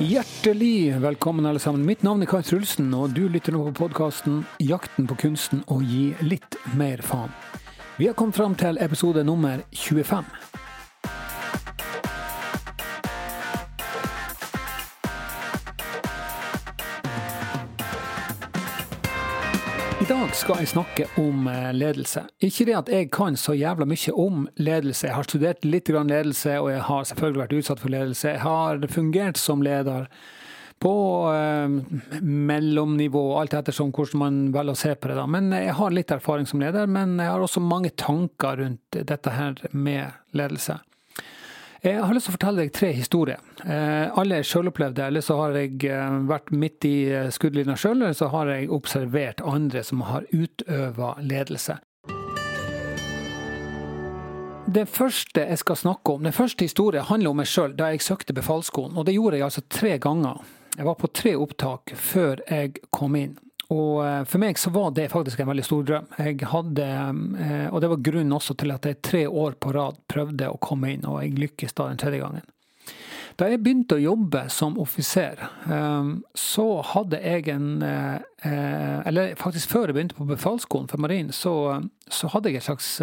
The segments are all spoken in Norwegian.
Hjertelig velkommen, alle sammen. Mitt navn er Kai Trulsen, og du lytter nå på podkasten 'Jakten på kunsten å gi litt mer faen'. Vi har kommet fram til episode nummer 25. dag skal jeg snakke om eh, ledelse. Ikke det at jeg kan så jævla mye om ledelse. Jeg har studert litt ledelse, og jeg har selvfølgelig vært utsatt for ledelse. Jeg har fungert som leder på eh, mellomnivå, alt ettersom hvordan man velger å se på det. da. Men jeg har litt erfaring som leder, men jeg har også mange tanker rundt dette her med ledelse. Jeg har lyst til å fortelle deg tre historier. Eh, alle er sjølopplevde, eller så har jeg eh, vært midt i eh, skuddlinja sjøl, eller så har jeg observert andre som har utøva ledelse. Det første jeg skal snakke om, den første historien handler om meg sjøl da jeg søkte befalsskolen. Og det gjorde jeg altså tre ganger. Jeg var på tre opptak før jeg kom inn. Og eh, for meg så var det faktisk en veldig stor drøm. Jeg hadde, eh, og det var grunnen også til at jeg tre år på rad prøvde å komme inn, og jeg lykkes da den tredje gangen. Da jeg begynte å jobbe som offiser, eh, så hadde jeg en Eller faktisk før jeg begynte på befalsskolen for marin, så, så hadde jeg et slags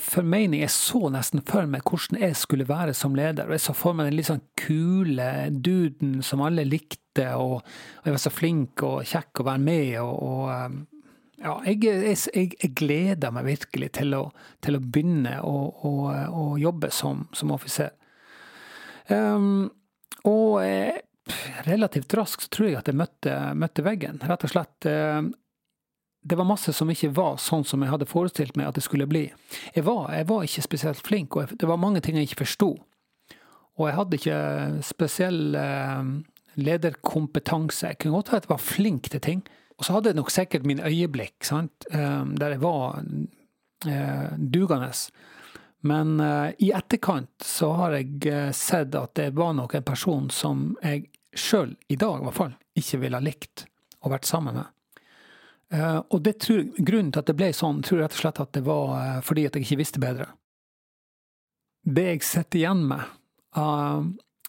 formening. Jeg så nesten for meg hvordan jeg skulle være som leder. Og jeg så for meg den litt sånn kule duden som alle likte, og, jeg var så flink og kjekk å være med. og, og um, ja, jeg, jeg, jeg, gleder meg virkelig til å, til å begynne å, å, å, jobbe som, som offiser. Um, og eh, relativt raskt tror jeg at jeg møtte, møtte veggen. Rett og slett. Uh, det var masse som ikke var sånn som jeg hadde forestilt meg at det skulle bli. Jeg var, jeg var ikke spesielt flink, og det var mange ting jeg ikke forsto. Og jeg hadde ikke spesiell eh, lederkompetanse. Jeg kunne godt at jeg var flink til ting. Og så hadde jeg nok sikkert min øyeblikk, sant? Eh, der jeg var eh, dugende. Men i etterkant så har jeg sett at det var nok en person som jeg sjøl, i dag i hvert fall, ikke ville ha likt å vært sammen med. Uh, og det tror, grunnen til at det ble sånn, tror jeg rett og slett at det var uh, fordi at jeg ikke visste bedre. Det jeg sitter igjen med uh,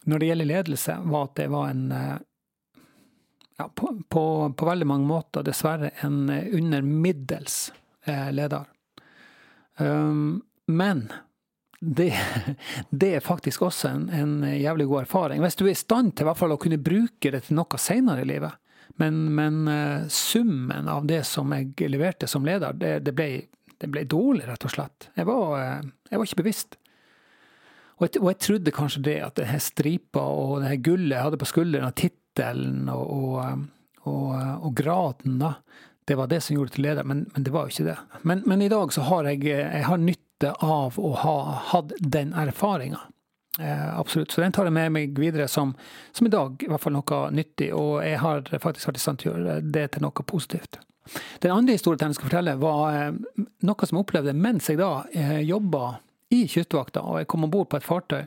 når det gjelder ledelse, var at det var en ja, på, på, på, veldig mange måter dessverre en under middels leder. Men det, det, er faktisk også en, en, jævlig god erfaring. Hvis du er i stand til fall å kunne bruke det til noe senere i livet, men, men uh, summen av det som jeg leverte som leder, det, det, ble, det ble, dårlig, rett og slett. Jeg var, uh, jeg var ikke bevisst. Og jeg, og jeg, trodde kanskje det at denne stripa og det her gullet jeg hadde på skulderen, og tittelen og, og, og, og, graden, da, det var det som gjorde det til leder, men, men det var jo ikke det. Men, men, i dag så har jeg, jeg har nytte av å ha hatt den erfaringa. Eh, absolutt. Så den tar jeg med meg videre som, som, i dag i hvert fall noe nyttig, og jeg har faktisk vært i stand til å gjøre det til noe positivt. Den andre historien jeg skal fortelle, var eh, noe som jeg opplevde mens jeg da eh, jobba i Kystvakta, og jeg kom om bord på et fartøy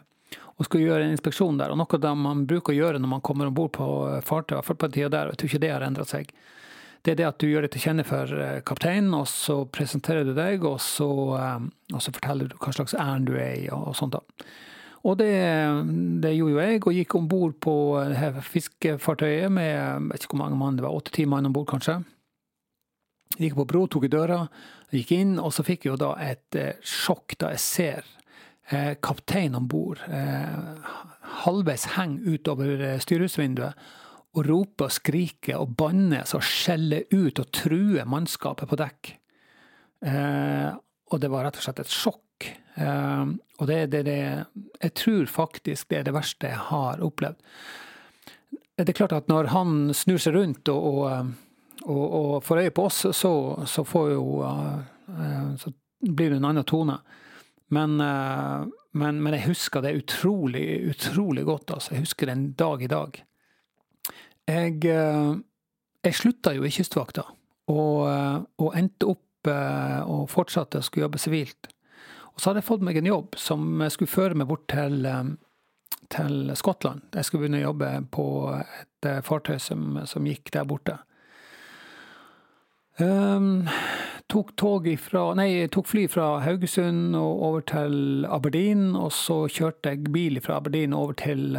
og skulle gjøre en inspeksjon der. Og noe man bruker å gjøre når man kommer om bord på fartøy, i hvert fall på tida der, og jeg tror ikke det har endret seg, det er det at du gjør det til kjenne for kapteinen, og så presenterer du deg, og så, og så forteller du hva slags ærend du er i, og, og sånt. da. Og det, det gjorde jo jeg, og gikk om bord på fiskefartøyet med jeg vet ikke hvor mange mann det var, åtte-ti mann om bord kanskje. Gikk på bro, tok i døra, gikk inn, og så fikk jeg jo da et eh, sjokk da jeg ser eh, kapteinen om bord eh, halvveis henge utover eh, styrhusvinduet og rope og skrike og banne og skjelle ut og true mannskapet på dekk. Eh, og det var rett og slett et sjokk. Uh, og det, det, det, Jeg tror faktisk det er det verste jeg har opplevd. Det er klart at når han snur seg rundt og, og, og, og får øye på oss, så, så, jo, uh, så blir det en annen tone. Men, uh, men, men, jeg husker det utrolig, utrolig godt. Altså. Jeg husker det en dag i dag. Jeg, jeg slutta jo i Kystvakta, og, og endte opp og fortsatte å skulle jobbe sivilt. Og så hadde jeg fått meg en jobb som skulle føre meg bort til, eh, til Skottland. Jeg skulle begynne å jobbe på et eh, fartøy som, som gikk der borte. Um, tok, ifra, nei, tok fly fra Haugesund og over til Aberdeen. Og så kjørte jeg bil fra Aberdeen over til,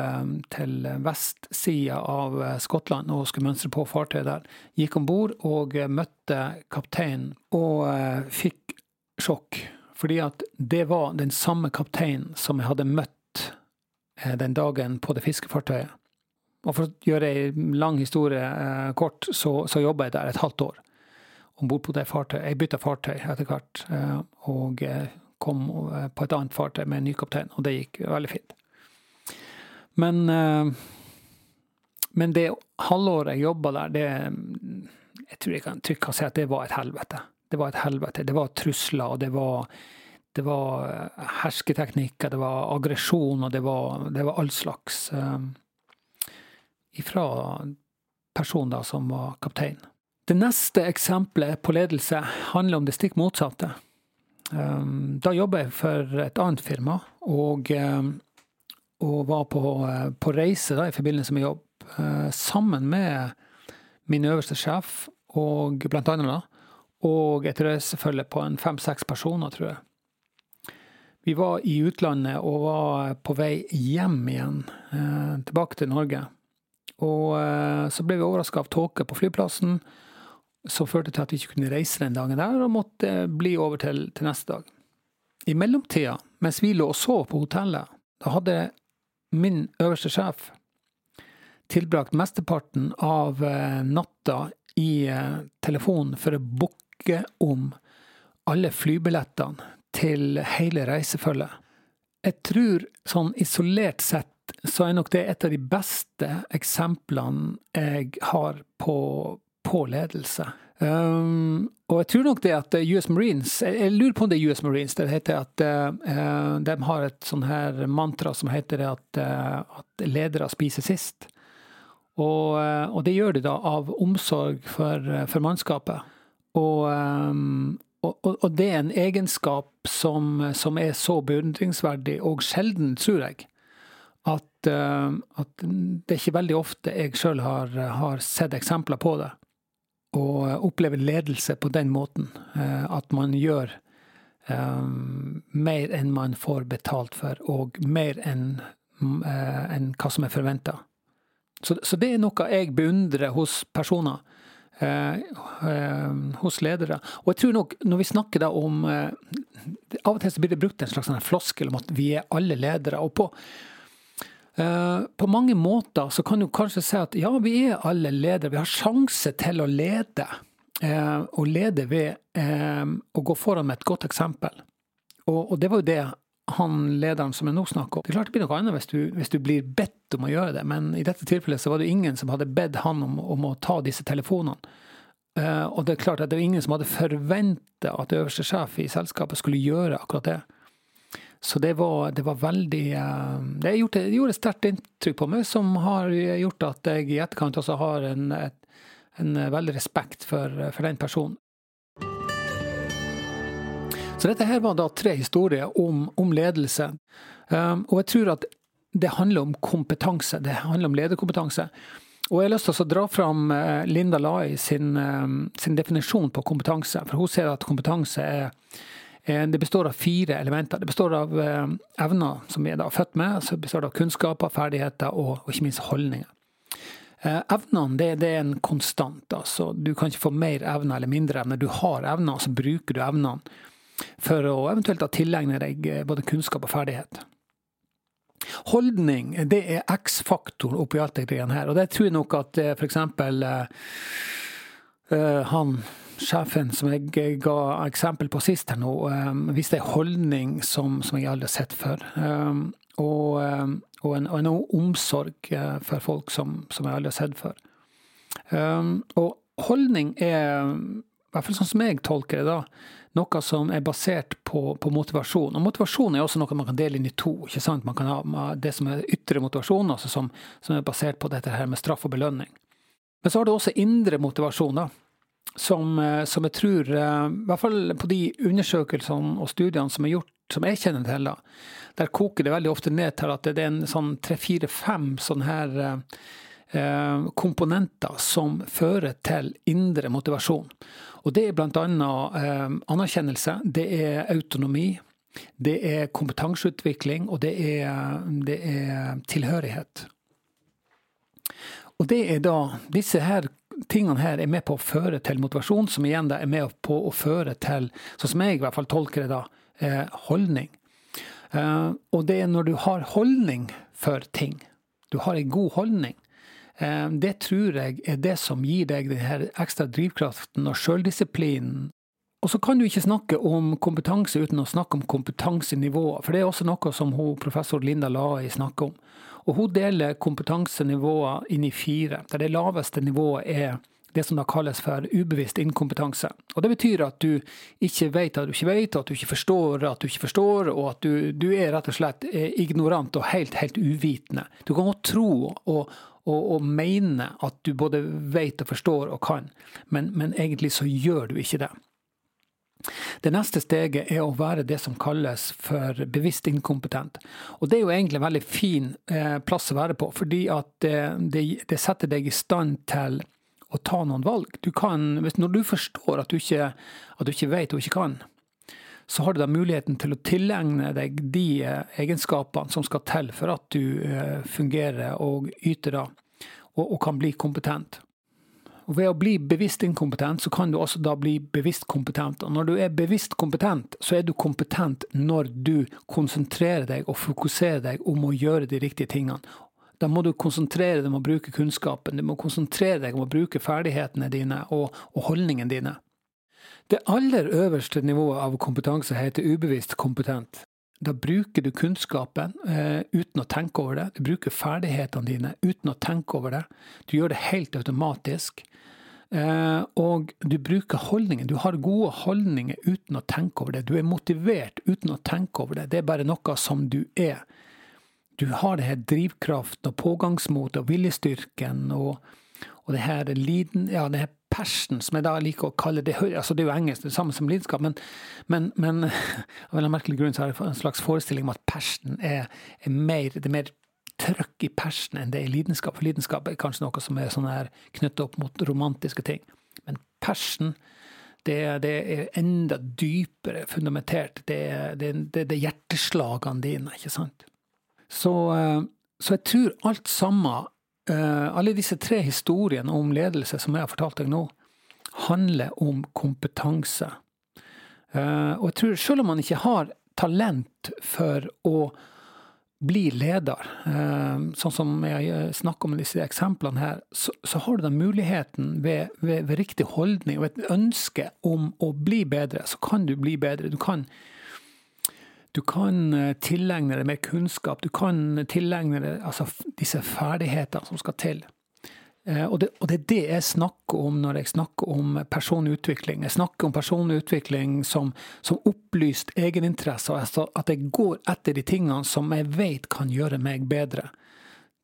til vestsida av Skottland og skulle mønstre på fartøyet der. Gikk om bord og møtte kapteinen og fikk sjokk. Fordi at det var den samme kapteinen som jeg hadde møtt den dagen på det fiskefartøyet. Og for å gjøre ei lang historie eh, kort, så, så jobba jeg der et halvt år. Om bord på det fartøyet. Jeg bytta fartøy etter hvert, eh, og eh, kom eh, på et annet fartøy med en ny kaptein, og det gikk veldig fint. Men, eh, men det halvåret jeg jobba der, det Jeg tror jeg kan trygt si at det var et helvete. Det var et helvete. Det var trusler, og det var det var eh, hersketeknikker, det var aggresjon, og det var, det var all slags. Um, ifra personen som var kaptein. Det neste eksempelet på ledelse handler om det stikk motsatte. Um, da jobba jeg for et annet firma, og, og var på, på reise da, i forbindelse med jobb sammen med min øverste sjef, og blant annet da, og et reisefølge på en fem-seks personer, tror jeg. Vi var i utlandet og var på vei hjem igjen, uh, tilbake til Norge. Og eh, så ble vi overraska av tåke på flyplassen, som førte til at vi ikke kunne reise den dagen der, og måtte bli over til, til neste dag. I mellomtida, mens vi lå og sov på hotellet, da hadde min øverste sjef tilbrakt mesteparten av eh, natta i eh, telefonen for å booke om alle flybillettene til hele reisefølget. Jeg tror sånn isolert sett så er nok det et av de beste eksemplene jeg har på, på ledelse. Um, og jeg tror nok det at US Marines Jeg lurer på om det er US Marines. Det heter at uh, de har et sånn her mantra som heter at, uh, at ledere spiser sist. Og, uh, og, det gjør de da av omsorg for, for mannskapet. Og, um, og, og, det er en egenskap som, som er så beundringsverdig og sjelden, tror jeg at, uh, at, det er ikke veldig ofte jeg sjøl har, har, sett eksempler på det. Og opplever ledelse på den måten. Uh, at man gjør um, mer enn man får betalt for, og mer enn en hva som er forventa. Så, så, det er noe jeg beundrer hos personer. Hos ledere. Og jeg tror nok, når vi snakker da om Av og til så blir det brukt en slags sånn floskel om at vi er alle ledere. og på Uh, på mange måter så kan du kanskje si at ja, vi er alle ledere. Vi har sjanse til å lede. Uh, og lede ved uh, å gå foran med et godt eksempel. Og, det var jo det han lederen som jeg nå snakker om. Det er klart det blir noe annet hvis du, hvis du, blir bedt om å gjøre det, men i dette tilfellet så var det ingen som hadde bedt han om, om å ta disse telefonene. og det er klart at det var ingen som hadde forventa at øverste sjef i selskapet skulle gjøre akkurat det. Så det var, det var veldig uh, Det gjorde, det gjorde et sterkt inntrykk på meg, som har gjort at jeg i etterkant også har en, en veldig respekt for, for, den personen. Så dette her var da tre historier om, om ledelse. Um, og jeg tror at det handler om kompetanse. Det handler om lederkompetanse. Og jeg har lyst til å dra fram eh, Linda Lai sin, sin definisjon på kompetanse. For hun sier at kompetanse er det består av fire elementer. Det består av eh, evner som vi er født med, så består det av kunnskaper, ferdigheter og, og ikke minst holdninger. Eh, evnene det, det, er en konstant. altså Du kan ikke få mer evner eller mindre evner. Du har evner, så bruker du evnene for å eventuelt tilegne deg både kunnskap og ferdighet. Holdning det er X-faktoren oppi alt det her. Og det tror jeg nok at f.eks. Uh, han sjefen som jeg ga eksempel på sist her nå, um, viste en holdning som, som, jeg aldri har sett før. Um, og, um, og, en, og, en, omsorg uh, for folk som, som, jeg aldri har sett før. og holdning er, i hvert fall sånn som jeg tolker det, da, noe som er basert på, på, motivasjon. Og motivasjon er også noe man kan dele inn i to. ikke sant? Man kan ha det som er ytre motivasjon, altså som, som er basert på dette her med straff og belønning. Men så har du også indre motivasjon. da som, eh, som, jeg tror, eh, i hvert fall på de undersøkelsene og studiene som er gjort, som jeg kjenner til, da, der koker det veldig ofte ned til at det er en sånn tre-fire-fem sånne her eh, komponenter som fører til indre motivasjon. Og det er bl.a. Eh, anerkjennelse, det er autonomi, det er kompetanseutvikling, og det er, det er tilhørighet. Og det er da disse her tingene her er med på å føre til motivasjon, som igjen da er med på å føre til, sånn som jeg i hvert fall tolker det da, eh, holdning. Eh, og det er når du har holdning for ting, du har en god holdning, eh, det tror jeg er det som gir deg denne ekstra drivkraften og sjøldisiplinen. Og så kan du ikke snakke om kompetanse uten å snakke om kompetansenivået, for det er også noe som hun, professor Linda Lai snakker om. Og hun deler kompetansenivåer inn i fire, der det laveste nivået er det som da kalles for ubevisst inkompetanse. Og Det betyr at du ikke vet at du ikke vet, at du ikke forstår at du ikke forstår, og at du, du er rett og slett eh, ignorant og helt, helt uvitende. Du kan godt tro og, og, og mene at du både vet og forstår og kan, men, men egentlig så gjør du ikke det. Det neste steget er å være det som kalles for bevisst inkompetent. Og det er jo egentlig en veldig fin eh, plass å være på, fordi at det, det, det, setter deg i stand til å ta noen valg. Du kan, når du forstår at du ikke, at du ikke vet og ikke kan, så har du da muligheten til å tilegne deg de eh, egenskapene som skal til for at du eh, fungerer og yter da, og, og kan bli kompetent. Og Ved å bli bevisst inkompetent, så kan du også da bli bevisst kompetent. Og når du er bevisst kompetent, så er du kompetent når du konsentrerer deg og fokuserer deg om å gjøre de riktige tingene. Da må du konsentrere deg om å bruke kunnskapen, du må konsentrere deg om å bruke ferdighetene dine og, og holdningene dine. Det aller øverste nivået av kompetanse heter ubevisst kompetent. Da bruker du kunnskapen eh, uten å tenke over det. Du bruker ferdighetene dine uten å tenke over det. Du gjør det helt automatisk. Eh, og du bruker holdninger. Du har gode holdninger uten å tenke over det. Du er motivert uten å tenke over det. Det er bare noe som du er. Du har det her drivkraften og pågangsmotet og viljestyrken og, og det her liden, ja, det her passion, som jeg da liker å kalle det. altså Det er jo engelsk, det er samme som lidenskap, men, men, men av en merkelig grunn så har jeg en slags forestilling om at passion er, er mer, det er mer trøkk i persen enn det er lidenskap. For lidenskap er kanskje noe som er sånn her knyttet opp mot romantiske ting. Men persen, det, det er enda dypere fundamentert. Det er hjerteslagene dine, ikke sant. Så, eh, så jeg tror alt sammen, eh, alle disse tre historiene om ledelse som jeg har fortalt deg nå, handler om kompetanse. Eh, og jeg tror selv om man ikke har talent for å bli leder, sånn som jeg snakker om disse eksemplene her, så, så har du den muligheten ved, ved, ved, riktig holdning og et ønske om å bli bedre, så kan du bli bedre. Du kan, du kan eh, tilegne deg mer kunnskap, du kan tilegne deg altså, disse ferdighetene som skal til. Eh, og det, og det, er det jeg snakker om når jeg snakker om personlig utvikling. Jeg snakker om personlig utvikling som, som opplyst egeninteresse, altså at jeg går etter de tingene som jeg vet kan gjøre meg bedre.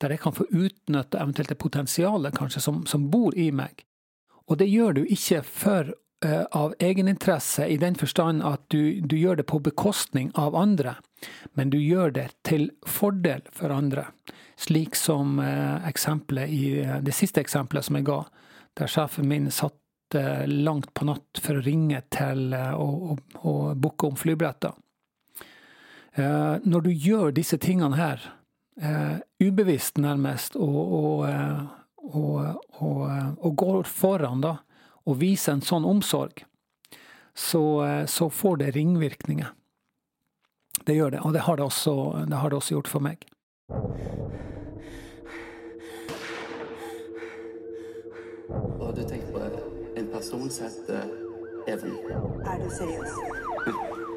Der jeg kan få utnytte eventuelt det potensialet kanskje som, som bor i meg. Og det gjør du ikke for av egeninteresse i den forstand at du, du gjør det på bekostning av andre, men du gjør det til fordel for andre. Slik som eh, eksempelet i eh, det siste eksempelet som jeg ga, der sjefen min satt eh, langt på natt for å ringe til og, og, og booke om flybilletter. Når du gjør disse tingene her, ubevisst nærmest, og, og, går foran da, og viser en sånn omsorg, så, så får det ringvirkninger. Det gjør det, og det har det også, det har det også gjort for meg. Og du tenker på en person som heter Even. Er du seriøs?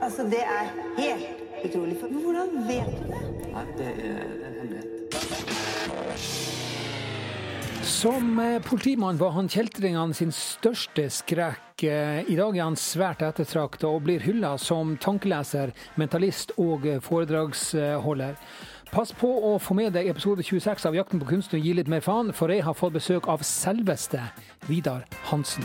altså, det er helt utrolig. Men hvordan vet du det? Nei, det er, en hemmelighet. Som eh, politimann var han kjeltringene sin største skrekk. Eh, I dag er han svært ettertrakta og blir hylla som tankeleser, mentalist og foredragsholder. Pass på å få med deg episode 26 av Jakten på kunsten og gi litt mer faen, for jeg har fått besøk av selveste Vidar Hansen.